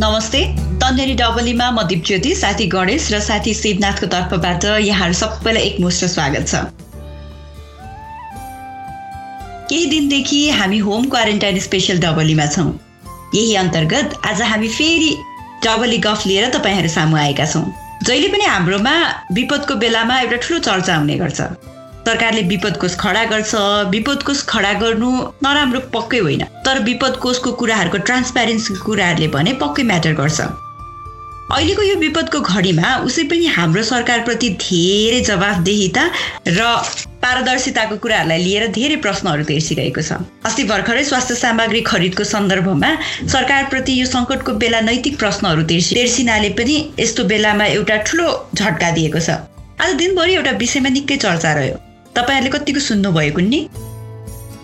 नमस्ते तन्नेरी डबलीमा म दिपज्योति साथी गणेश र साथी शिवनाथको तर्फबाट यहाँहरू सबैलाई एकमुष्ट स्वागत छ। केही दिनदेखि हामी होम क्वारेन्टाइन स्पेसल डबलीमा छौँ। यही अन्तर्गत आज हामी फेरि डबली गफ लिएर तपाईँहरू सामु आएका छौँ। जहिले पनि हाम्रोमा विपदको बेलामा एउटा ठुलो चर्चा हुने गर्छ। सरकारले विपद कोष खडा गर्छ विपद कोष खडा गर्नु नराम्रो पक्कै होइन तर विपद कोषको कुराहरूको ट्रान्सप्यारेन्सीको कुराहरूले भने पक्कै म्याटर गर्छ। अहिलेको यो विपदको घडीमा उसै पनि हाम्रो सरकारप्रति धेरै जवाफदेहिता र पारदर्शिताको कुराहरूलाई लिएर धेरै प्रश्नहरू तेर्सिरहेको छ। अस्ति भर्खरै स्वास्थ्य सामग्री खरिदको सन्दर्भमा सरकारप्रति यो सङ्कटको बेला नैतिक प्रश्नहरू तेर्सि तेर्सिनाले पनि यस्तो बेलामा एउटा ठुलो झट्का दिएको छ। आज दिनभरि एउटा विषयमा निकै चर्चा रह्यो। तपाईँहरूले कतिको सुन्नुभएको नि?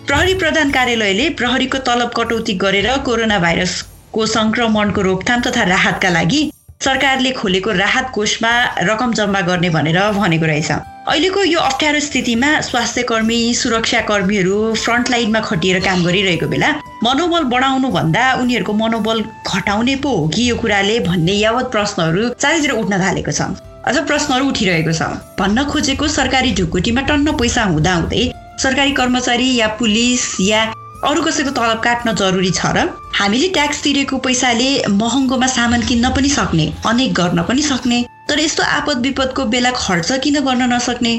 प्रहरी प्रधान कार्यालयले प्रहरीको तलब कटौती गरेर कोरोना भाइरसको सङ्क्रमणको रोकथाम तथा राहतका लागि सरकारले खोलेको राहत कोषमा रकम जम्मा गर्ने भनेर भनेको रहेछ। अहिलेको यो अप्ठ्यारो स्थितिमा स्वास्थ्य कर्मी सुरक्षा कर्मीहरू फ्रन्ट लाइनमा खटिएर काम गरिरहेको बेला मनोबल बढाउनु भन्दा उनीहरूको मनोबल घटाउने पो हो कि यो कुराले भन्ने यावत प्रश्नहरू चारैतिर उठ्न थालेको छ। अझ प्रश्नहरू उठिरहेको छ। भन्न खोजेको सरकारी ढुकुटीमा टन्न पैसा हुँदाहुँदै सरकारी कर्मचारी या पुलिस या अरू कसैको तलब काट्न जरुरी छ र हामीले ट्याक्स तिरेको पैसाले महँगोमा सामान किन्न पनि सक्ने अनेक गर्न पनि सक्ने तर यस्तो आपद विपदको बेला खर्च किन गर्न नसक्ने?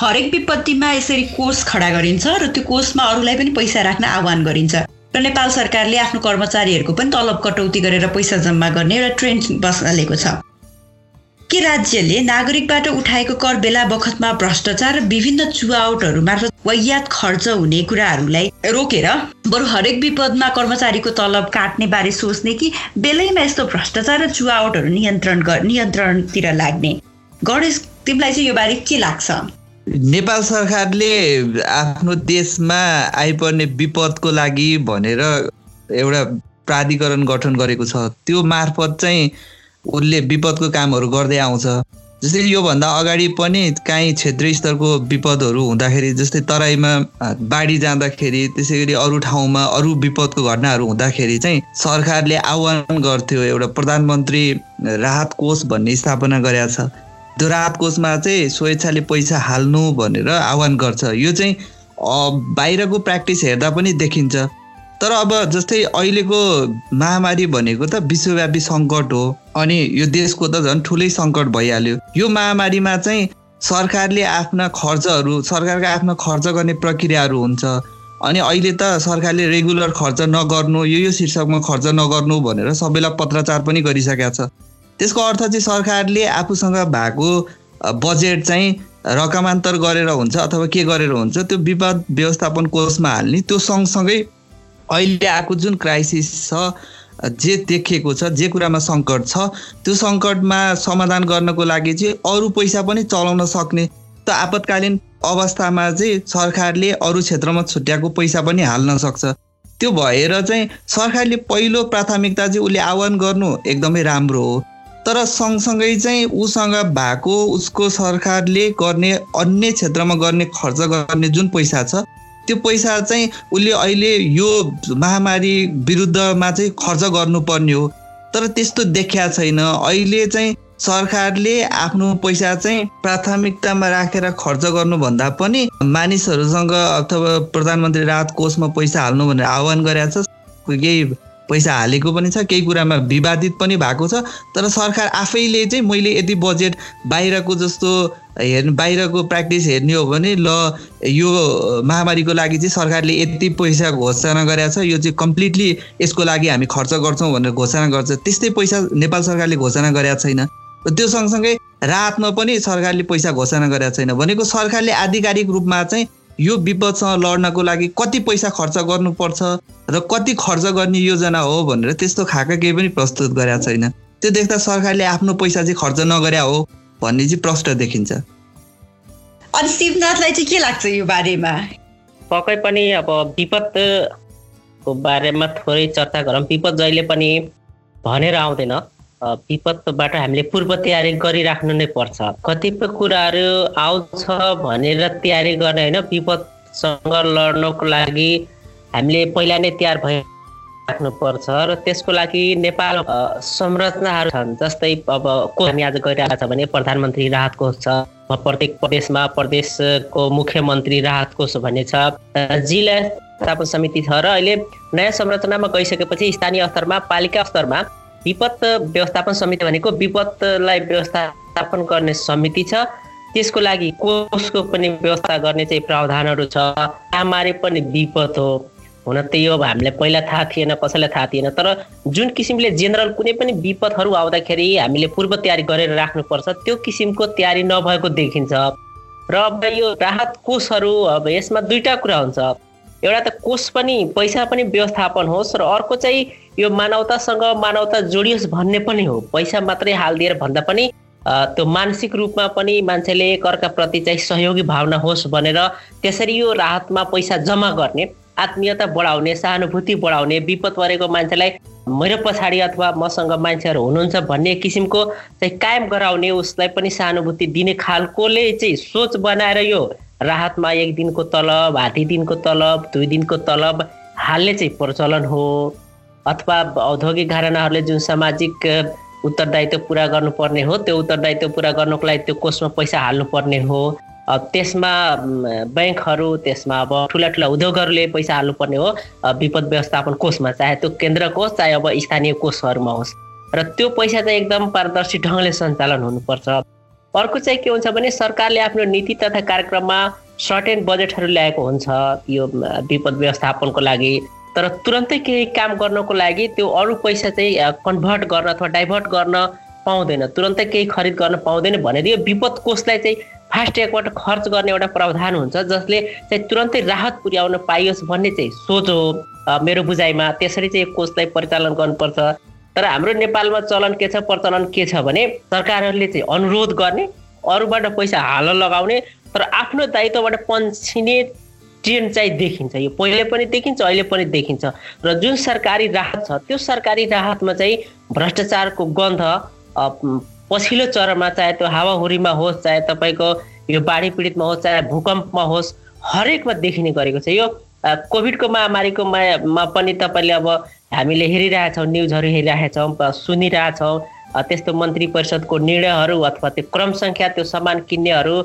हरेक विपत्तिमा यसरी कोष खडा गरिन्छ र त्यो कोषमा अरूलाई पनि पैसा राख्न आह्वान गरिन्छ। र नेपाल सरकारले आफ्नो कर्मचारीहरूको पनि तलब कटौती गरेर पैसा जम्मा गर्ने एउटा ट्रेन्ड बसालेको छ। के राज्यले नागरिकबाट उठाएको कर बेला बखतमा भ्रष्टाचार र विभिन्न चुहावटहरू मार्फत वैयात खर्च हुने कुराहरूलाई रोकेर बरु हरेक विपदमा कर्मचारीको तलब काट्ने बारे सोच्ने कि बेलैमा यस्तो भ्रष्टाचार र चुहावटहरू नियन्त्रण नियन्त्रणतिर लाग्ने। गणेश तिमीलाई चाहिँ यो बारे के लाग्छ? नेपाल सरकारले आफ्नो देशमा आइपर्ने विपदको लागि भनेर एउटा प्राधिकरण गठन गरेको छ। त्यो मार्फत चाहिँ उसले विपदको कामहरू गर्दै आउँछ। जस्तै योभन्दा अगाडि पनि काहीँ क्षेत्रीय स्तरको विपदहरू हुँदाखेरि जस्तै तराईमा बाढी जाँदाखेरि त्यसै गरी अरू ठाउँमा अरू विपदको घटनाहरू हुँदाखेरि चाहिँ सरकारले आह्वान गर्थ्यो एउटा प्रधानमन्त्री राहत कोष भन्ने स्थापना गरेका छ। त्यो राहत कोषमा चाहिँ स्वेच्छाले पैसा हाल्नु भनेर आह्वान गर्छ। यो चाहिँ बाहिरको प्र्याक्टिस हेर्दा पनि देखिन्छ। तर अब जस्तै अहिलेको महामारी भनेको त विश्वव्यापी सङ्कट हो। अनि यो देशको त झन् ठुलै सङ्कट भइहाल्यो। यो महामारीमा चाहिँ सरकारले आफ्ना खर्चहरू सरकारका आफ्ना खर्च गर्ने प्रक्रियाहरू हुन्छ। अनि अहिले त सरकारले रेगुलर खर्च नगर्नु यो यो शीर्षकमा खर्च नगर्नु भनेर सबैलाई पत्रचार पनि गरिसकेका छ। त्यसको अर्थ चाहिँ सरकारले आफूसँग भएको बजेट चाहिँ रकमान्तर गरेर हुन्छ अथवा के गरेर हुन्छ त्यो विपद व्यवस्थापन कोषमा हाल्ने त्यो सँगसँगै अहिले आएको जुन क्राइसिस छ जे देखिएको छ जे कुरामा सङ्कट छ त्यो सङ्कटमा समाधान गर्नको लागि चाहिँ अरू पैसा पनि चलाउन सक्ने त आपतकालीन अवस्थामा चाहिँ सरकारले अरू क्षेत्रमा छुट्याएको पैसा पनि हाल्न सक्छ। त्यो भएर चाहिँ सरकारले पहिलो प्राथमिकता चाहिँ उसले आह्वान गर्नु एकदमै राम्रो हो। तर सँगसँगै चाहिँ उसँग भएको उसको सरकारले गर्ने अन्य क्षेत्रमा गर्ने खर्च गर्ने जुन पैसा छ त्यो पैसा चाहिँ उसले अहिले यो महामारी विरुद्धमा चाहिँ खर्च गर्नुपर्ने हो। तर त्यस्तो देखिया छैन। अहिले चाहिँ सरकारले आफ्नो पैसा चाहिँ प्राथमिकतामा राखेर खर्च गर्नुभन्दा पनि मानिसहरूसँग अथवा प्रधानमन्त्री राहत कोषमा पैसा हाल्नु भनेर आह्वान गरेका छ। केही पैसा हालेको पनि छ केही कुरामा विवादित पनि भएको छ तर सरकार आफैले चाहिँ मैले यति बजेट बाहिरको जस्तो हेर्नु बाहिरको प्र्याक्टिस हेर्ने हो भने ल यो महामारीको लागि चाहिँ सरकारले यति पैसा घोषणा गरेको छ यो चाहिँ कम्प्लिटली यसको लागि हामी खर्च गर्छौँ भनेर घोषणा गर्छ त्यस्तै पैसा नेपाल सरकारले घोषणा गरेका छैन। त्यो सँगसँगै रातमा पनि सरकारले पैसा घोषणा गरेका छैन भनेको सरकारले आधिकारिक रूपमा चाहिँ यो विपदसँग लड्नको लागि कति पैसा खर्च गर्नुपर्छ र कति खर्च गर्ने योजना हो भनेर त्यस्तो खाका केही पनि प्रस्तुत गरेका छैन। त्यो देख्दा सरकारले आफ्नो पैसा चाहिँ खर्च नगरे हो भन्ने चाहिँ प्रश्न देखिन्छ। अनि शिवनाथलाई चाहिँ के लाग्छ यो बारेमा? पक्कै पनि अब विपदको बारेमा थोरै चर्चा गरौँ। विपद जहिले पनि भनेर आउँदैन। विपदबाट हामीले पूर्व तयारी गरिराख्नु नै पर्छ। कतिपय कुराहरू आउँछ भनेर तयारी गर्ने होइन विपदसँग लड्नको लागि हामीले पहिला नै तयार भए राख्नुपर्छ र त्यसको लागि नेपाल संरचनाहरू छन् जस्तै अब को हामी आज गरिरहेको छ भने प्रधानमन्त्री राहत कोष छ प्रत्येक प्रदेशमा प्रदेशको मुख्यमन्त्री राहत कोष भन्ने छ जिल्ला समिति छ र अहिले नयाँ संरचनामा गइसकेपछि स्थानीय स्तरमा पालिका स्तरमा विपद व्यवस्थापन समिति भनेको विपदलाई व्यवस्थापन गर्ने समिति छ। त्यसको लागि कोषको पनि व्यवस्था गर्ने चाहिँ प्रावधानहरू छ। महामारी पनि विपद हो। हुन त यो अब हामीलाई पहिला थाहा थिएन कसैलाई थाहा थिएन। तर जुन किसिमले जेनरल कुनै पनि विपदहरू आउँदाखेरि हामीले पूर्व तयारी गरेर राख्नुपर्छ त्यो किसिमको तयारी नभएको देखिन्छ। र अब यो राहत कोषहरू अब यसमा दुईवटा कुरा हुन्छ। एउटा त कोष पनि पैसा पनि व्यवस्थापन होस् र अर्को चाहिँ यो मानवतासँग मानवता जोडियोस् भन्ने पनि हो। पैसा मात्रै हालिदिएर भन्दा पनि त्यो मानसिक रूपमा पनि मान्छेले एकअर्काप्रति चाहिँ सहयोगी भावना होस् भनेर त्यसरी यो राहतमा पैसा जम्मा गर्ने आत्मीयता बढाउने सहानुभूति बढाउने विपद परेको मान्छेलाई मेरो पछाडि अथवा मसँग मान्छेहरू हुनुहुन्छ भन्ने किसिमको चाहिँ कायम गराउने उसलाई पनि सहानुभूति दिने खालकोले चाहिँ सोच बनाएर यो राहतमा एक दिनको तलब हाती दिनको तलब दुई दिनको तलब हाल्ने चाहिँ प्रचलन हो। अथवा औद्योगिक घरानाहरूले जुन सामाजिक उत्तरदायित्व पुरा गर्नुपर्ने हो त्यो उत्तरदायित्व पुरा गर्नको लागि त्यो कोषमा पैसा हाल्नुपर्ने हो। त्यसमा ब्याङ्कहरू त्यसमा अब ठुला ठुला उद्योगहरूले पैसा हाल्नुपर्ने हो। विपद व्यवस्थापन कोषमा चाहे त्यो केन्द्र कोष चाहे अब स्थानीय कोषहरूमा होस्। र त्यो पैसा चाहिँ एकदम पारदर्शी ढङ्गले सञ्चालन हुनुपर्छ। अर्को चाहिँ के हुन्छ भने सरकारले आफ्नो नीति तथा कार्यक्रममा सर्टेन बजेटहरू ल्याएको हुन्छ। यो विपद व्यवस्थापनको लागि। तर तुरन्तै केही काम गर्नको लागि त्यो अरू पैसा चाहिँ कन्भर्ट गर्न अथवा डाइभर्ट गर्न पाउँदैन। तुरन्तै केही खरिद गर्न पाउँदैन भनेर यो विपद कोषलाई चाहिँ फास्ट एकपल्ट खर्च गर्ने एउटा प्रावधान हुन्छ जसले चाहिँ तुरन्तै राहत पुर्याउन पाइयोस् भन्ने चाहिँ सोच हो मेरो बुझाइमा। त्यसरी चाहिँ कोषलाई परिचालन गर्नुपर्छ। तर हाम्रो नेपालमा चलन के छ प्रचलन के छ भने सरकारहरूले चाहिँ अनुरोध गर्ने अरूबाट पैसा हाल लगाउने तर आफ्नो दायित्वबाट पन्छिने ट्रेन्ड चाहिँ देखिन्छ। यो पहिले पनि देखिन्छ अहिले पनि देखिन्छ। र जुन सरकारी राहत छ त्यो सरकारी राहतमा चाहिँ भ्रष्टाचारको गन्ध पछिल्लो चरणमा चाहे त्यो हावाहुरीमा होस् चाहे तपाईँको यो बाढी पीडितमा होस् चाहे भूकम्पमा होस् हरेकमा देखिने गरेको छ। यो कोभिडको महामारीको मा पनि तपाईँले अब हामीले हेरिरहेछौँ न्युजहरू हेरिरहेछौँ सुनिरहेछौँ त्यस्तो मन्त्री परिषदको निर्णयहरू अथवा त्यो क्रम सङ्ख्या त्यो सामान किन्नेहरू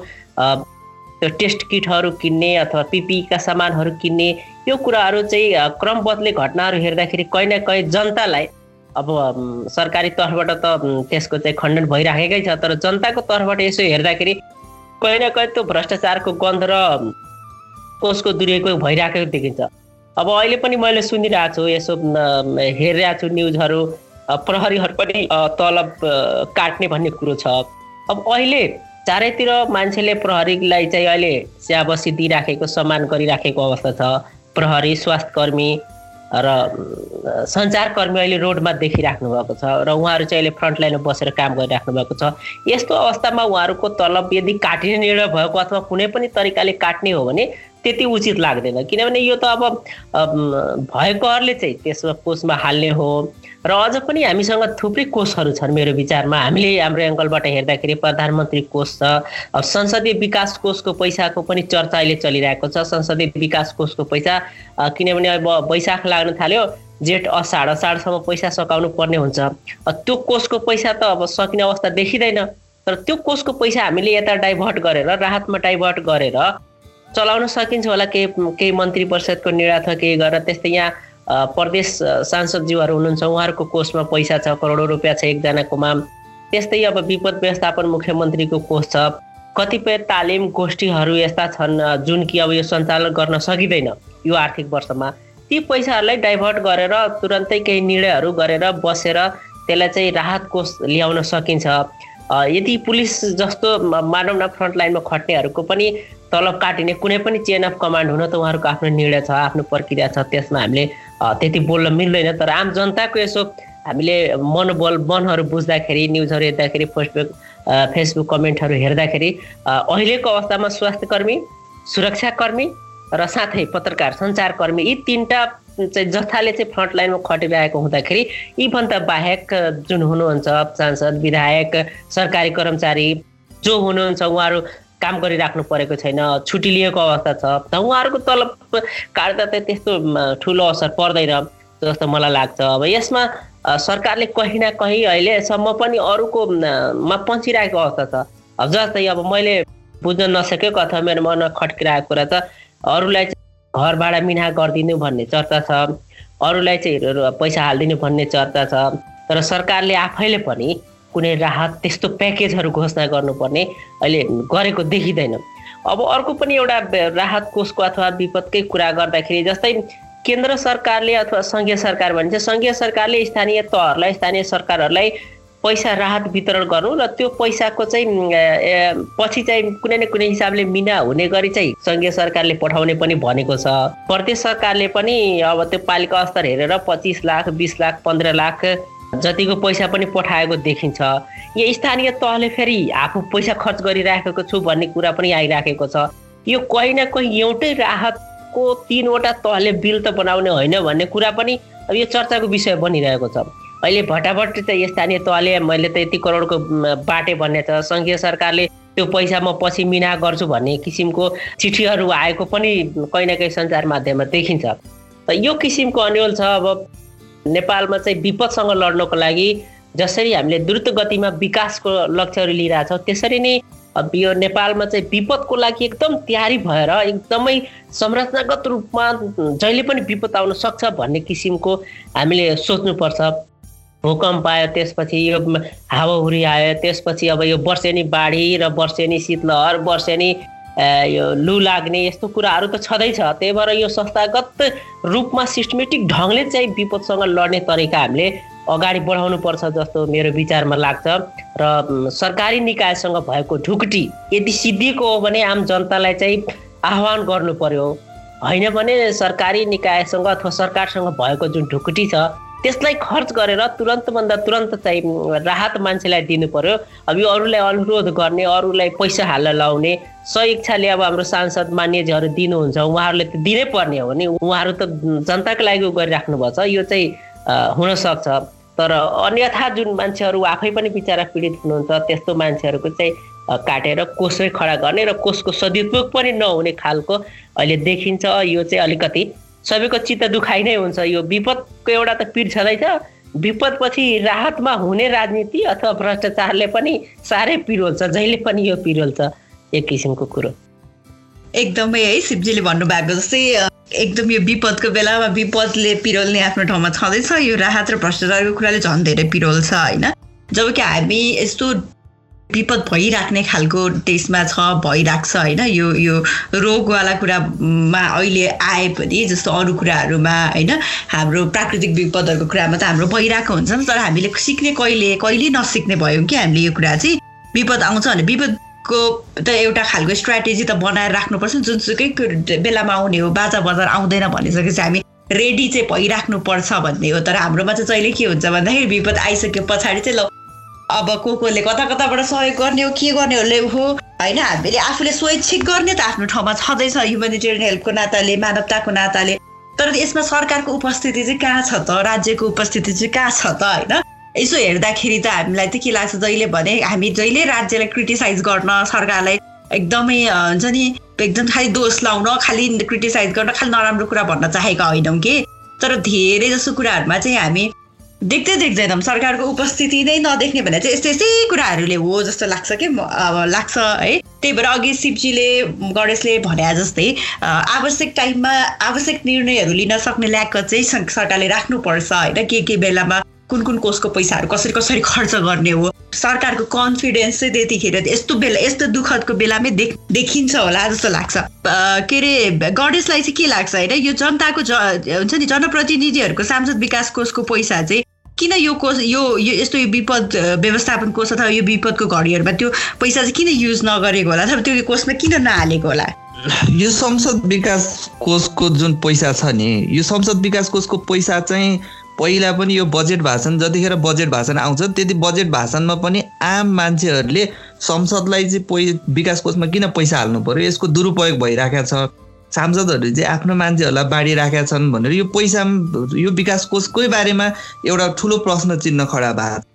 त्यो टेस्ट किटहरू किन्ने अथवा पिपिईका सामानहरू किन्ने यो कुराहरू चाहिँ क्रमबद्धले घटनाहरू हेर्दाखेरि कहीँ न कहीँ जनतालाई अब सरकारी तर्फबाट त त्यसको चाहिँ खण्डन भइराखेकै छ तर जनताको तर्फबाट यसो हेर्दाखेरि कहीँ न कहीँ त्यो भ्रष्टाचारको गन्ध र कोषको दुरुपयोग भइरहेको देखिन्छ। अब अहिले पनि मैले सुनिरहेको छु यसो हेरिरहेको छु न्युजहरू प्रहरीहरू पनि तलब काट्ने भन्ने कुरो छ। अब अहिले चारैतिर मान्छेले प्रहरीलाई चाहिँ अहिले स्याबसी दिइराखेको सम्मान गरिराखेको अवस्था छ। प्रहरी स्वास्थ्य कर्मी र सञ्चारकर्मी अहिले रोडमा देखिराख्नु भएको छ र उहाँहरू चाहिँ अहिले फ्रन्ट लाइनमा बसेर काम गरिराख्नु भएको छ। यस्तो अवस्थामा उहाँहरूको तलब यदि काटिने निर्णय भएको अथवा कुनै पनि तरिकाले काट्ने हो भने त्यति उचित लाग्दैन। किनभने यो त अब भएकोहरूले चाहिँ त्यसमा कोषमा हाल्ने हो। र अझ पनि हामीसँग थुप्रै कोषहरू छन् मेरो विचारमा। हामीले हाम्रो एङ्गलबाट हेर्दाखेरि प्रधानमन्त्री कोष छ अब संसदीय विकास कोषको पैसाको पनि चर्चा अहिले चलिरहेको छ। संसदीय विकास कोषको पैसा किनभने अब वैशाख लाग्न थाल्यो जेठ असाढ असाढसम्म पैसा सकाउनु पर्ने हुन्छ। त्यो कोषको पैसा त अब सकिने अवस्था देखिँदैन। तर त्यो कोषको पैसा हामीले यता डाइभर्ट गरेर राहतमा डाइभर्ट गरेर चलाउन सकिन्छ होला। केही केही मन्त्री परिषदको निर्णय अथवा केही गरेर त्यस्तै यहाँ प्रदेश सांसदज्यूहरू हुनुहुन्छ उहाँहरूको कोषमा पैसा छ करोडौँ रुपियाँ छ एकजनाकोमा त्यस्तै अब विपद व्यवस्थापन मुख्यमन्त्रीको कोष छ। कतिपय तालिम गोष्ठीहरू यस्ता छन् जुन कि अब यो सञ्चालन गर्न सकिँदैन यो आर्थिक वर्षमा। ती पैसाहरूलाई डाइभर्ट गरेर तुरन्तै केही निर्णयहरू गरेर बसेर त्यसलाई चाहिँ राहत कोष ल्याउन सकिन्छ। यदि पुलिस जस्तो मानव न फ्रन्ट लाइनमा खट्नेहरूको पनि तलब काटिने कुनै पनि चेन अफ कमान्ड हुन त उहाँहरूको आफ्नो निर्णय छ आफ्नो प्रक्रिया छ त्यसमा हामीले त्यति बोल्न मिल्दैन तर आम जनताको यसो हामीले मनोबल मनहरू बुझ्दाखेरि न्युजहरू हेर्दाखेरि फेसबुक फेसबुक कमेन्टहरू हेर्दाखेरि अहिलेको अवस्थामा स्वास्थ्य कर्मी सुरक्षाकर्मी र साथै पत्रकार सञ्चारकर्मी यी तिनवटा चाहिँ जथाले चाहिँ फ्रन्ट लाइनमा खटिरहेको हुँदाखेरि यीभन्दा बाहेक जुन हुनुहुन्छ सांसद विधायक सरकारी कर्मचारी जो हुनुहुन्छ उहाँहरू काम गरिराख्नु परेको छैन छुट्टी लिएको अवस्था छ। उहाँहरूको तलब काट्दा त त्यस्तो ठुलो असर पर्दैन जस्तो मलाई लाग्छ। अब यसमा सरकारले कहीँ न कहीँ अहिलेसम्म पनि अरूको मा पन्छिरहेको अवस्था छ। अब जस्तै अब मैले बुझ्न नसकेको अथवा मेरो मनमा खट्किरहेको कुरा त अरूलाई चाहिँ घर भाडा मिना गरिदिनु भन्ने चर्चा छ। अरूलाई चाहिँ पैसा हालिदिनु भन्ने चर्चा छ। तर सरकारले आफैले पनि कुनै राहत त्यस्तो प्याकेजहरू घोषणा गर्नुपर्ने अहिले गरेको देखिँदैन। अब अर्को पनि एउटा राहत कोषको अथवा विपदकै कुरा गर्दाखेरि जस्तै केन्द्र सरकारले अथवा सङ्घीय सरकार भनिन्छ सङ्घीय सरकारले स्थानीय तहहरूलाई स्थानीय सरकारहरूलाई पैसा राहत वितरण गर्नु र त्यो पैसाको चाहिँ पछि चाहिँ कुनै न कुनै हिसाबले मिना हुने गरी चाहिँ सङ्घीय सरकारले पठाउने पनि भनेको छ। प्रदेश सरकारले पनि अब त्यो पालिका स्तर हेरेर पच्चिस लाख बिस लाख पन्ध्र लाख जतिको पैसा पनि पठाएको देखिन्छ। यो स्थानीय तहले फेरि आफू पैसा खर्च गरिराखेको छु भन्ने कुरा पनि आइराखेको छ। यो कहीँ न कहीँ एउटै राहतको तिनवटा तहले बिल त बनाउने होइन भन्ने कुरा पनि यो चर्चाको विषय बनिरहेको छ। अहिले भटाभट चाहिँ स्थानीय तहले मैले त यति करोडको बाटे भन्ने छ। सङ्घीय सरकारले त्यो पैसा म पछि मिना गर्छु भन्ने किसिमको चिठीहरू आएको पनि कहीँ न कहीँ सञ्चार माध्यममा देखिन्छ। यो किसिमको अन्यल छ। अब नेपालमा चाहिँ विपदसँग लड्नको लागि जसरी हामीले द्रुत गतिमा विकासको लक्ष्यहरू लिइरहेछौँ त्यसरी नै यो नेपालमा चाहिँ विपदको लागि एकदम तयारी भएर एकदमै संरचनागत रूपमा जहिले पनि विपद आउन सक्छ भन्ने किसिमको हामीले सोच्नुपर्छ। भूकम्प आयो त्यसपछि यो हावाहुरी आयो त्यसपछि अब यो वर्षेनी बाढी र वर्षेनी शीतलहर वर्षेनी यो लु लाग्ने यस्तो कुराहरू त छँदैछ। त्यही भएर यो संस्थागत रूपमा सिस्टमेटिक ढङ्गले चाहिँ विपदसँग लड्ने तरिका हामीले अगाडि बढाउनु पर्छ जस्तो मेरो विचारमा लाग्छ। र सरकारी निकायसँग भएको ढुकुटी यदि सिद्धिएको हो भने आम जनतालाई चाहिँ आह्वान गर्नु पर्यो। होइन भने सरकारी निकायसँग अथवा सरकारसँग भएको जुन ढुकुटी छ त्यसलाई खर्च गरेर तुरन्तभन्दा तुरन्त चाहिँ राहत मान्छेलाई दिनु पर्यो। अब यो अरूलाई अनुरोध गर्ने अरूलाई पैसा हाल्न लाउने स इच्छाले अब हाम्रो सांसद मान्यजीहरू दिनुहुन्छ उहाँहरूले त दिनै पर्ने हो नि। उहाँहरू त जनताको लागि गरिराख्नुपर्छ यो चाहिँ हुनसक्छ। तर अन्यथा जुन मान्छेहरू आफै पनि बिचरा पीडित हुनुहुन्छ त्यस्तो मान्छेहरूको चाहिँ काटेर कोषै खडा गर्ने र कोषको सदुपयोग पनि नहुने खालको अहिले देखिन्छ। यो चाहिँ अलिकति सबैको चित्त दुखाइ नै हुन्छ। यो विपदको एउटा त पिर छँदैछ। विपदपछि राहतमा हुने राजनीति अथवा भ्रष्टाचारले पनि साह्रै पिरोल्छ जहिले पनि यो पिरोल्छ एक किसिमको कुरो। एकदमै है शिवजीले भन्नुभएको जस्तै एकदम यो विपदको बेलामा विपदले पिरोल्ने आफ्नो ठाउँमा छँदैछ। यो राहत र भ्रष्टाचारको कुराले झन् धेरै पिरोल्छ होइन? जब कि हामी यस्तो विपद भइराख्ने खालको देशमा छ भइरहेको छ होइन? यो यो रोगवाला कुरामा अहिले आए पनि जस्तो अरू कुराहरूमा होइन? हाम्रो प्राकृतिक विपदहरूको कुरामा त हाम्रो भइरहेको हुन्छ तर हामीले सिक्ने कहिले कहिले नसिक्ने भयौँ कि हामीले यो कुरा चाहिँ? विपद आउँछ भने विपदको त एउटा खालको स्ट्राटेजी त बनाएर राख्नुपर्छ जुनसुकै बेलामा आउने हो बाजा बजार आउँदैन भनिसकेपछि हामी रेडी चाहिँ भइराख्नुपर्छ भन्ने हो। तर हाम्रोमा चाहिँ जहिले के हुन्छ भन्दाखेरि विपद आइसके पछाडि चाहिँ ल अब को कोले कता कताबाट सहयोग गर्ने हो के गर्ने हो होइन हामीले आफूले स्वैच्छिक गर्ने त आफ्नो ठाउँमा छँदैछ ह्युमेनिटेरियन हेल्पको नाताले मानवताको नाताले। तर यसमा सरकारको उपस्थिति चाहिँ कहाँ छ त? राज्यको उपस्थिति चाहिँ कहाँ छ त? होइन? यसो हेर्दाखेरि त हामीलाई चाहिँ के लाग्छ जहिले भने हामी जहिले राज्यलाई क्रिटिसाइज गर्न सरकारलाई एकदमै हुन्छ नि एकदम खालि दोष लाउन खालि क्रिटिसाइज गर्न खालि नराम्रो कुरा भन्न चाहेका होइनौँ कि? तर धेरै जसो कुराहरूमा चाहिँ हामी देख्दै देख्दैनौँ सरकारको उपस्थिति नै नदेख्ने भने चाहिँ यस्तै यस्तै कुराहरूले हो जस्तो लाग्छ कि अब लाग्छ है। त्यही भएर अघि शिवजीले गणेशले भने जस्तै आवश्यक टाइममा आवश्यक निर्णयहरू लिन सक्ने ल्याकत चाहिँ सरकारले राख्नुपर्छ होइन। के के बेलामा कुन कुन कोषको पैसाहरू कसरी कसरी खर्च गर्ने हो। सरकारको कन्फिडेन्स चाहिँ त्यतिखेर यस्तो बेला यस्तो दुःखदको बेलामै देख देखिन्छ होला जस्तो लाग्छ। के अरे गणेशलाई चाहिँ के लाग्छ होइन? यो जनताको ज हुन्छ नि जनप्रतिनिधिहरूको सांसद विकास कोषको पैसा चाहिँ किन यो कोष यो यस्तो यो विपद व्यवस्थापन कोष अथवा यो विपदको घडीहरूमा त्यो पैसा चाहिँ किन युज नगरेको होला अथवा त्यो कोषमा किन नहालेको होला? यो संसद विकास कोषको जुन पैसा छ नि यो संसद विकास कोषको पैसा चाहिँ पहिला पनि यो बजेट भाषण जतिखेर बजेट भाषण आउँछ त्यति बजेट भाषणमा पनि आम मान्छेहरूले संसदलाई चाहिँ पै विकास कोषमा किन पैसा हाल्नु पर्यो? यसको दुरुपयोग भइरहेको छ। सांसदहरूले चाहिँ आफ्नो मान्छेहरूलाई बाँडिराखेका छन् भनेर यो पैसा यो विकास कोषकै बारेमा एउटा ठुलो प्रश्न चिन्ह खडा भएको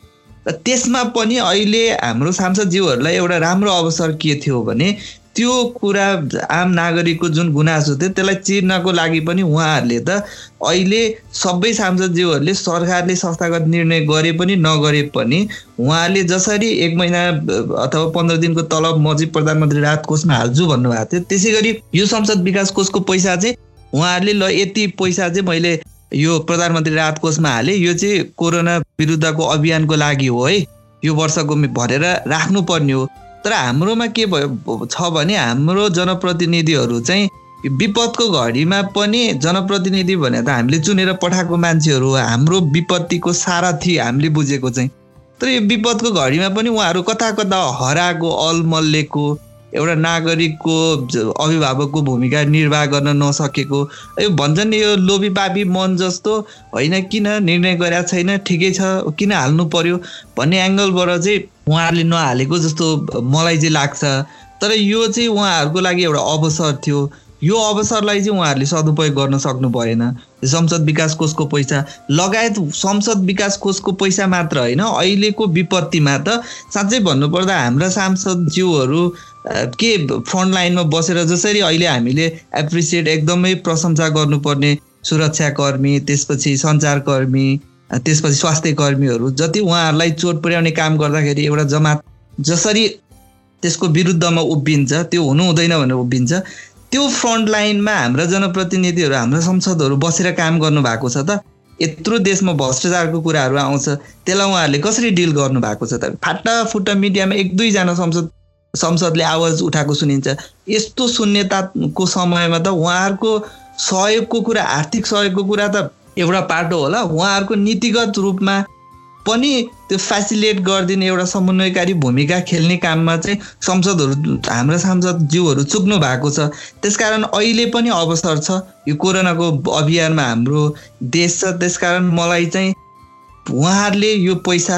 र त्यसमा पनि अहिले हाम्रो सांसदज्यूहरूलाई एउटा राम्रो अवसर के थियो भने त्यो कुरा आम नागरिकको जुन गुनासो थियो त्यसलाई चिर्नको लागि पनि उहाँहरूले त अहिले सबै सांसदज्यूहरूले सरकारले संस्थागत निर्णय गरे पनि नगरे पनि उहाँले जसरी एक महिना अथवा पन्ध्र दिनको तलब म चाहिँ प्रधानमन्त्री राहत कोषमा हाल्छु भन्नुभएको थियो त्यसै गरी यो संसद विकास कोषको पैसा चाहिँ उहाँहरूले ल यति पैसा चाहिँ मैले यो प्रधानमन्त्री राहत कोषमा हालेँ यो चाहिँ कोरोना विरुद्धको अभियानको लागि हो है यो वर्षको भनेर राख्नुपर्ने हो। तर हाम्रोमा के भयो? छ भने हाम्रो जनप्रतिनिधिहरू चाहिँ विपदको घडीमा पनि जनप्रतिनिधि भने त हामीले चुनेर पठाएको मान्छेहरू हाम्रो विपत्तिको सारथी हामीले बुझेको चाहिँ। तर यो विपदको घडीमा पनि उहाँहरू कता कता हराएको अलमल्लेको एउटा नागरिकको अभिभावकको भूमिका निर्वाह गर्न नसकेको। यो भन्छन् यो लोभी पापी मन जस्तो होइन किन निर्णय गरेका छैन? ठिकै छ किन हाल्नु पर्यो? भन्ने एङ्गलबाट चाहिँ उहाँहरूले नहालेको जस्तो मलाई चाहिँ लाग्छ। तर यो चाहिँ उहाँहरूको लागि एउटा अवसर थियो। यो अवसरलाई चाहिँ उहाँहरूले सदुपयोग गर्न सक्नु भएन। संसद विकास कोषको पैसा लगायत संसद विकास कोषको पैसा मात्र होइन अहिलेको विपत्तिमा त साँच्चै भन्नुपर्दा हाम्रा सांसदज्यूहरू के फ्रन्ट लाइनमा बसेर जसरी अहिले हामीले एप्रिसिएट एकदमै प्रशंसा गर्नुपर्ने सुरक्षाकर्मी त्यसपछि सञ्चारकर्मी त्यसपछि स्वास्थ्य कर्मीहरू जति उहाँहरूलाई चोट पुर्याउने काम गर्दाखेरि एउटा जमात जसरी त्यसको विरुद्धमा उभिन्छ त्यो हुनु हुँदैन भनेर उभिन्छ त्यो फ्रन्ट लाइनमा हाम्रा जनप्रतिनिधिहरू हाम्रा संसदहरू बसेर काम गर्नु भएको छ त यत्रो देशमा भ्रष्टाचारको कुराहरू आउँछ त्यसलाई उहाँहरूले कसरी डिल गर्नु भएको छ त? फाटाफुट्टा मिडियामा एक दुईजना संसद संसदले आवाज उठाएको सुनिन्छ। यस्तो शून्यताको समयमा त उहाँहरूको सहयोगको कुरा आर्थिक सहयोगको कुरा त एउटा पाटो होला। उहाँहरूको नीतिगत रूपमा पनि त्यो फेसिलिटेट गरिदिने एउटा समन्वयकारी भूमिका खेल्ने काममा चाहिँ संसदहरू हाम्रा सांसदज्यूहरू चुक्नु भएको छ। त्यसकारण अहिले पनि अवसर छ। यो कोरोनाको अभियानमा हाम्रो देश छ। त्यसकारण मलाई चाहिँ उहाँहरूले यो पैसा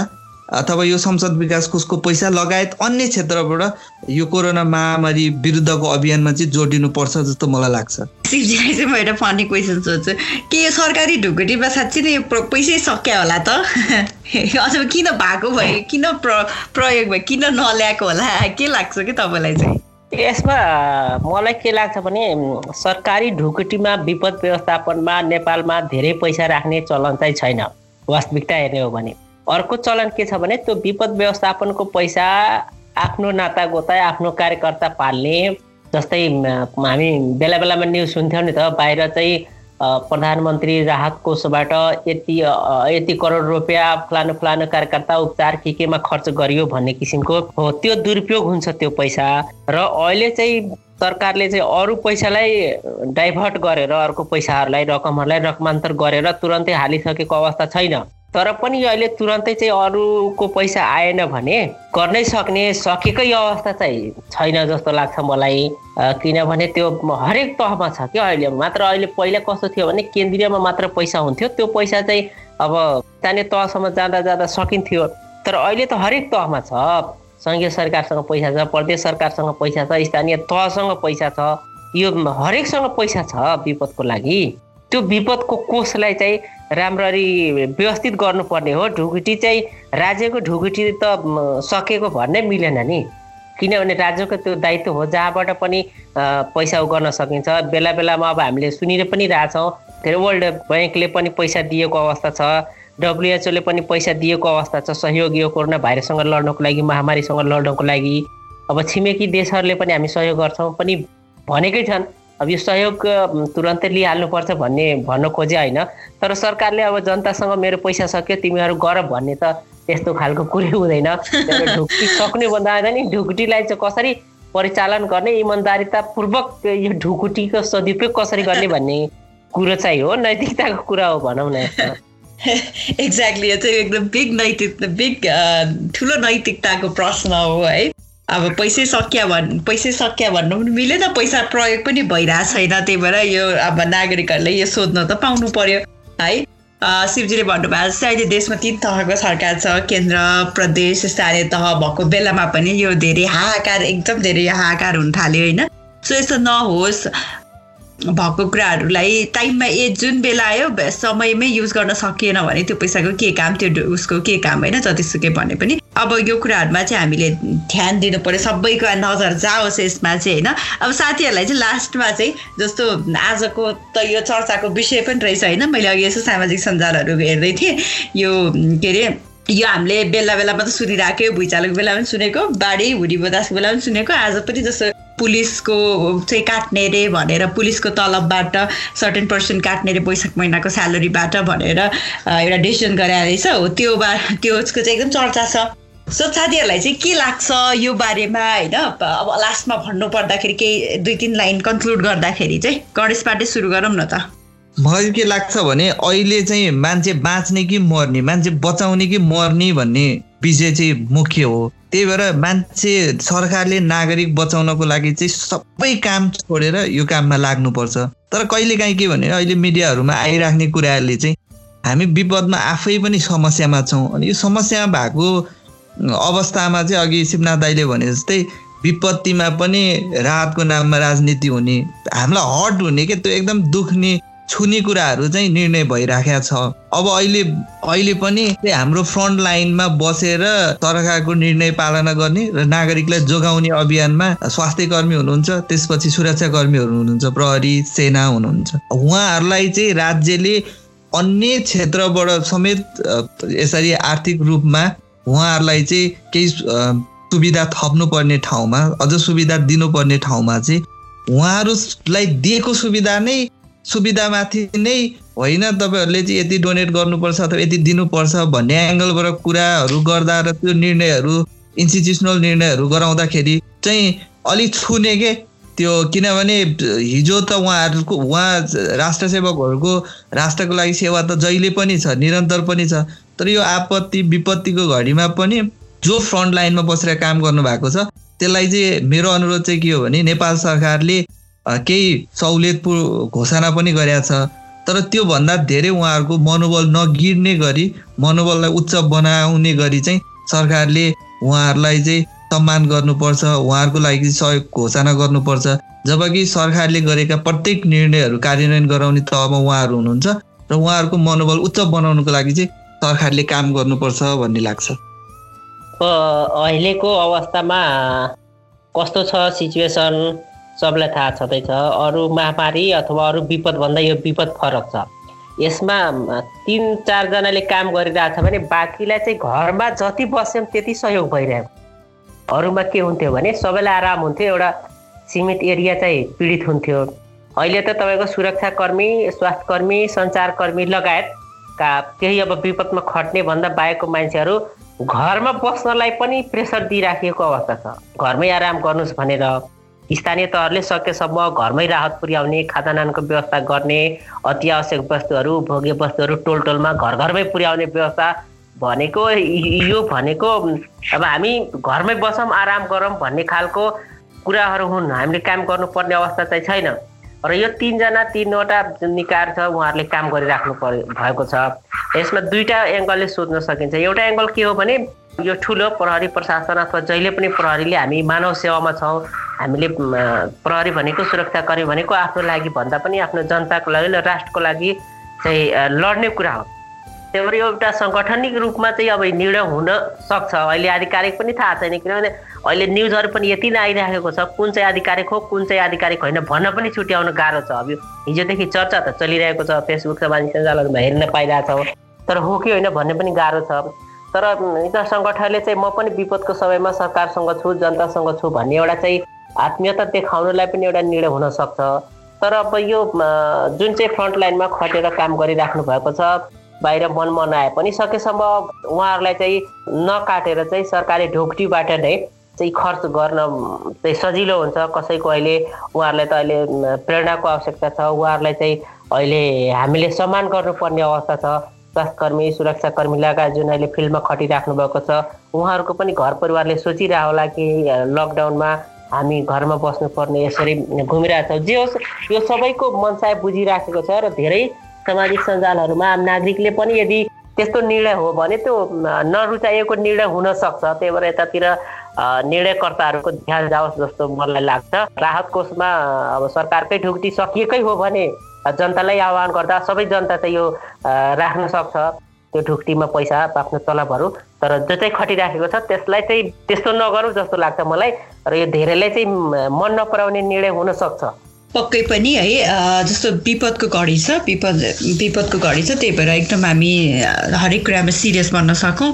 अथवा यो संसद विकास कोषको पैसा लगायत अन्य क्षेत्रबाट यो कोरोना महामारी विरुद्धको अभियानमा चाहिँ जोडिनुपर्छ जस्तो मलाई लाग्छ। शिवजीलाई चाहिँ म एउटा फनी क्वेसन सोध्छु। के यो सरकारी ढुकुटीमा साँच्चै नै यो पैसै सक्या होला त? अथवा किन भएको भयो? किन प्र प्रयोग भयो? किन नल्याएको होला? के लाग्छ कि तपाईँलाई चाहिँ? यसमा मलाई के लाग्छ भने सरकारी ढुकुटीमा विपद व्यवस्थापनमा नेपालमा धेरै पैसा राख्ने चलन चाहिँ छैन। वास्तविकता हेर्ने हो भने। अर्को चलन के छ भने त्यो विपद व्यवस्थापनको पैसा आफ्नो नाता गोता आफ्नो कार्यकर्ता पाल्ने जस्तै हामी बेला बेलामा न्युज सुन्थ्यौँ नि त बाहिर चाहिँ प्रधानमन्त्री राहत कोषबाट यति यति करोड रुपियाँ फलानु फलानु कार्यकर्ता उपचार के केमा खर्च गरियो भन्ने किसिमको हो। त्यो दुरुपयोग हुन्छ त्यो पैसा र अहिले चाहिँ सरकारले चाहिँ अरू पैसालाई डाइभर्ट गरेर अर्को पैसाहरूलाई रकमहरूलाई रकमान्तर गरेर तुरन्तै हालिसकेको अवस्था छैन। तर पनि अहिले तुरन्तै चाहिँ अरूको पैसा आएन भने गर्नै सक्ने सकेकै अवस्था चाहिँ छैन जस्तो लाग्छ मलाई। किनभने त्यो हरेक तहमा छ क्या अहिले। मात्र अहिले पहिला कस्तो थियो भने केन्द्रीयमा मात्र पैसा हुन्थ्यो। त्यो पैसा चाहिँ अब स्थानीय तहसम्म जाँदा जाँदा सकिन्थ्यो। तर अहिले त हरेक तहमा छ। सङ्घीय सरकारसँग पैसा छ प्रदेश सरकारसँग पैसा छ स्थानीय तहसँग पैसा छ। यो हरेकसँग पैसा छ विपदको लागि। त्यो विपदको कोषलाई चाहिँ राम्ररी व्यवस्थित गर्नुपर्ने हो। ढुकुटी चाहिँ राज्यको ढुकुटी त सकेको भन्नै मिलेन नि। किनभने राज्यको त्यो दायित्व हो जहाँबाट पनि पैसा गर्न सकिन्छ। बेला बेलामा अब हामीले सुनिर पनि रहेछौँ के अरे वर्ल्ड ब्याङ्कले पनि पैसा दिएको अवस्था छ। डब्लुएचओले पनि पैसा दिएको अवस्था छ। सहयोग यो कोरोना भाइरससँग लड्नको लागि महामारीसँग लड्नको लागि। अब छिमेकी देशहरूले पनि हामी सहयोग गर्छौँ। पनि भनेकै छन्। अब यो सहयोग तुरन्तै लिइहाल्नुपर्छ भन्ने भन्न खोजे होइन। तर सरकारले अब जनतासँग मेरो पैसा सक्यो तिमीहरू गर भन्ने त त्यस्तो खालको कुरै हुँदैन। ढुक्टी सक्ने भन्दा नि ढुकुटीलाई चाहिँ कसरी परिचालन गर्ने इमान्दारितापूर्वक यो ढुकुटीको सदुपयोग कसरी गर्ने भन्ने कुरो चाहिँ हो नैतिकताको कुरा हो भनौँ न एक्ज्याक्टली यो चाहिँ एकदम बिग नैतिक बिग ठुलो नैतिकताको प्रश्न हो है। अब पैसै सकिया भन् पैसै सकिया भन्नु पनि मिलेन पैसा प्रयोग पनि भइरहेको छैन त्यही भएर यो अब नागरिकहरूले यो सोध्न त पाउनु पर्यो है? शिवजीले भन्नुभएको जस्तै अहिले देशमा तिन तहको सरकार छ केन्द्र प्रदेश स्थानीय तह भएको बेलामा पनि यो धेरै हाहाकार एकदम धेरै हाहाकार हुन थाल्यो होइन? सो यस्तो नहोस् भएको कुराहरूलाई टाइममा ए जुन बेला आयो समयमै युज गर्न सकिएन भने त्यो पैसाको के काम त्यो उसको के काम होइन? जतिसुकै भने पनि। अब यो कुराहरूमा चाहिँ हामीले ध्यान दिनु पऱ्यो सबैको नजर जाओस् यसमा चाहिँ होइन? अब साथीहरूलाई चाहिँ लास्टमा चाहिँ जस्तो आजको त यो चर्चाको विषय पनि रहेछ होइन? मैले अघि यसो सामाजिक सञ्जालहरू हेर्दै थिएँ। यो के अरे यो हामीले बेला बेलामा त सुनिरहेको भुइँचालोको बेला पनि सुनेको बाढी हुरी बतासको बेला पनि सुनेको। आज पनि जस्तो पुलिसको चाहिँ काट्ने रे भनेर पुलिसको तलबबाट सर्टेन पर्सेन्ट काट्ने रे वैशाख महिनाको स्यालेरीबाट भनेर एउटा डिसिजन गराएर रहेछ। हो त्यो बा त्योको चाहिँ एकदम चर्चा छ। साथीहरूलाई चाहिँ के लाग्छ यो बारेमा होइन? अब लास्टमा भन्नु पर्दाखेरि केही दुई तिन लाइन कन्क्लुड गर्दाखेरि चाहिँ गणेशबाटै सुरु गरौँ न त। मलाई के लाग्छ भने अहिले चाहिँ मान्छे बाँच्ने कि मर्ने मान्छे बचाउने कि मर्ने भन्ने विषय चाहिँ मुख्य हो। त्यही भएर मान्छे सरकारले नागरिक बचाउनको लागि चाहिँ सबै काम छोडेर यो काममा लाग्नुपर्छ। तर कहिलेकाहीँ के भने अहिले मिडियाहरूमा आइराख्ने कुराहरूले चाहिँ हामी विपदमा आफै पनि समस्यामा छौँ। अनि यो समस्यामा भएको अवस्थामा चाहिँ अघि शिवनाथ दाईले भने जस्तै विपत्तिमा पनि राहतको नाममा राजनीति हुने हामीलाई हट हुने के त्यो एकदम दुख्ने छुने कुराहरू चाहिँ निर्णय भइराखेको छ। अब अहिले अहिले पनि हाम्रो फ्रन्ट लाइनमा बसेर सरकारको निर्णय पालना गर्ने र नागरिकलाई जोगाउने अभियानमा स्वास्थ्य कर्मी हुनुहुन्छ त्यसपछि सुरक्षा कर्मीहरू हुनुहुन्छ प्रहरी सेना हुनुहुन्छ। उहाँहरूलाई चाहिँ राज्यले अन्य क्षेत्रबाट समेत यसरी आर्थिक रूपमा उहाँहरूलाई चाहिँ केही सुविधा थप्नुपर्ने ठाउँमा अझ सुविधा दिनुपर्ने ठाउँमा चाहिँ उहाँहरूलाई दिएको सुविधा नै सुविधामाथि नै होइन तपाईँहरूले चाहिँ यति डोनेट गर्नुपर्छ अथवा यति दिनुपर्छ भन्ने एङ्गलबाट कुराहरू गर्दा र त्यो निर्णयहरू इन्स्टिट्युसनल निर्णयहरू गराउँदाखेरि चाहिँ अलिक छुने के? त्यो किनभने हिजो त उहाँहरूको उहाँ राष्ट्र सेवकहरूको राष्ट्रको लागि सेवा त जहिले पनि छ निरन्तर पनि छ। तर यो आपत्ति विपत्तिको घडीमा पनि जो फ्रन्ट लाइनमा बसेर काम गर्नुभएको छ त्यसलाई चाहिँ मेरो अनुरोध चाहिँ के हो भने नेपाल सरकारले केही सहुलियत घोषणा पनि गरेका छ तर त्योभन्दा धेरै उहाँहरूको मनोबल नगिर्ने गरी मनोबललाई उच्च बनाउने गरी चाहिँ सरकारले उहाँहरूलाई चाहिँ सम्मान गर्नुपर्छ उहाँहरूको लागि सहयोग घोषणा गर्नुपर्छ। जबकि सरकारले गरेका प्रत्येक निर्णयहरू कार्यान्वयन गराउने तहमा उहाँहरू हुनुहुन्छ र उहाँहरूको मनोबल उच्च बनाउनुको लागि चाहिँ सरकारले काम गर्नुपर्छ भन्ने लाग्छ। अहिलेको अवस्थामा कस्तो छ सिचुएसन? सबलाई थाहा छँदैछ। अरू महामारी अथवा अरू विपदभन्दा यो विपद फरक छ। यसमा तिन चारजनाले काम गरिरहेछ भने बाँकीलाई चाहिँ घरमा जति बस्यौँ त्यति सहयोग भइरहेको अरूमा के हुन्थ्यो भने सबैलाई आराम हुन्थ्यो एउटा सीमित एरिया चाहिँ पीडित हुन्थ्यो। अहिले त तपाईँको सुरक्षाकर्मी स्वास्थ्यकर्मी सञ्चारकर्मी लगायत का केही अब विपदमा खट्ने भन्दा बाहेकको मान्छेहरू घरमा बस्नलाई पनि प्रेसर दिइराखिएको अवस्था छ। घरमै आराम गर्नुहोस् भनेर स्थानीय तहले सकेसम्म घरमै राहत पुर्याउने खाजानानको व्यवस्था गर्ने अति आवश्यक वस्तुहरू भोग्य वस्तुहरू टोल टोलमा घर घरमै पुर्याउने व्यवस्था भनेको यो भनेको अब हामी घरमै बसौँ आराम गरौँ भन्ने खालको कुराहरू हुन्। हामीले काम गर्नुपर्ने अवस्था चाहिँ छैन। र यो तिनजना तिनवटा जुन निकाय छ उहाँहरूले काम गरिराख्नु पर्यो भएको छ। यसमा दुईवटा एङ्गलले सोध्न सकिन्छ। एउटा एङ्गल के हो भने यो ठुलो प्रहरी प्रशासन अथवा जहिले पनि प्रहरीले हामी मानव सेवामा छौँ हामीले प्रहरी भनेको सुरक्षाकर्मी भनेको आफ्नो लागि भन्दा पनि आफ्नो जनताको लागि र राष्ट्रको लागि चाहिँ लड्ने कुरा हो। भएर एउटा सङ्गठनिक रूपमा चाहिँ अब निर्णय हुन सक्छ। अहिले आधिकारिक पनि थाहा छैन किनभने अहिले न्युजहरू पनि यति नै आइराखेको छ कुन चाहिँ आधिकारिक हो कुन चाहिँ आधिकारिक होइन भन्न पनि छुट्याउन गाह्रो छ। अब यो हिजोदेखि चर्चा त चलिरहेको छ फेसबुक सामाजिक सञ्जालहरूमा हेर्न पाइरहेछौँ तर हो कि होइन भन्ने पनि गाह्रो छ तर एउटा सङ्गठनले चाहिँ म पनि विपदको समयमा सरकारसँग छु जनतासँग छु भन्ने एउटा चाहिँ आत्मीयता देखाउनलाई पनि एउटा निर्णय हुनसक्छ तर अब यो जुन चाहिँ फ्रन्ट लाइनमा खटेर काम गरिराख्नु भएको छ बाहिर मन मनाए पनि सकेसम्म उहाँहरूलाई चाहिँ नकाटेर चाहिँ सरकारी ढोकटीबाट नै चाहिँ खर्च गर्न चाहिँ सजिलो हुन्छ। कसैको अहिले उहाँहरूलाई त अहिले प्रेरणाको आवश्यकता छ। उहाँहरूलाई चाहिँ अहिले हामीले सम्मान गर्नुपर्ने अवस्था छ। स्वास्थ्यकर्मी सुरक्षाकर्मी लगायत जुन अहिले फिल्डमा खटिराख्नु भएको छ। उहाँहरूको पनि घर परिवारले सोचिरह होला कि लकडाउनमा हामी घरमा बस्नुपर्ने यसरी घुमिरहेछौँ जे होस् यो सबैको मनसाय बुझिराखेको छ र धेरै सामाजिक सञ्जालहरूमा नागरिकले पनि यदि त्यस्तो निर्णय हो भने त्यो नरुचाइएको निर्णय हुनसक्छ। त्यही भएर यतातिर निर्णयकर्ताहरूको ध्यान जाओस् जस्तो मलाई लाग्छ। राहत कोषमा अब सरकारकै ढुक्टी सकिएकै हो भने जनतालाई आह्वान गर्दा सबै जनता चाहिँ यो राख्न सक्छ। त्यो ढुक्टीमा पैसा आफ्नो तलबहरू। तर जो चाहिँ खटिराखेको छ त्यसलाई चाहिँ त्यस्तो नगरौँ जस्तो लाग्छ मलाई। र यो धेरैलाई चाहिँ मन नपराउने निर्णय हुनसक्छ। पक्कै पनि है जस्तो विपदको घडी छ विपद विपदको घडी छ त्यही भएर एकदम हामी हरेक कुरामा सिरियस बन्न सकौँ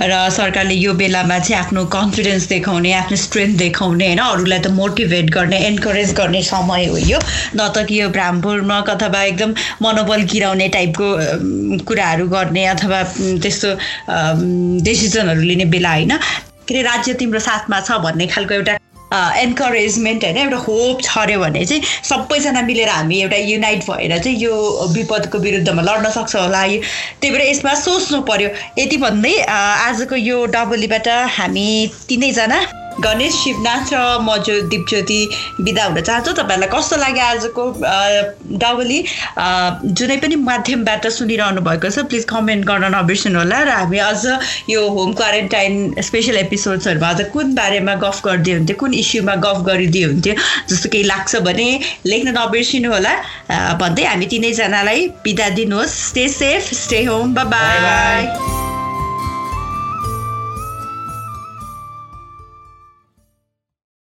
र सरकारले यो बेलामा चाहिँ आफ्नो कन्फिडेन्स देखाउने आफ्नो स्ट्रेन्थ देखाउने होइन अरूलाई त मोटिभेट गर्ने एन्करेज गर्ने समय हो यो। न त कि यो भ्रामपूर्वक अथवा एकदम मनोबल गिराउने टाइपको कुराहरू गर्ने अथवा त्यस्तो डिसिजनहरू लिने बेला होइन। के अरे राज्य तिम्रो साथमा छ भन्ने खालको एउटा एन्करेजमेन्ट होइन एउटा होप छर्यो भने चाहिँ सबैजना मिलेर हामी एउटा युनाइट भएर चाहिँ यो विपदको विरुद्धमा लड्न सक्छ होला। त्यही भएर यसमा सोच्नु पर्यो। यति भन्दै आजको यो डबलीबाट हामी तिनैजना गणेश शिवनाथ र म जो दिपज्योति बिदा हुन चाहन्छु। तपाईँहरूलाई कस्तो लाग्यो आजको डबली जुनै पनि माध्यमबाट सुनिरहनु भएको छ प्लिज कमेन्ट गर्न नबिर्सनु होला र हामी अझ यो होम क्वारेन्टाइन स्पेसल एपिसोड्सहरूमा अझ कुन बारेमा गफ गरिदियो हुन्थ्यो कुन इस्युमा गफ गरिदियो हुन्थ्यो जस्तो केही लाग्छ भने लेख्न नबिर्सिनु होला भन्दै हामी तिनैजनालाई बिदा दिनुहोस्। Stay safe stay home bye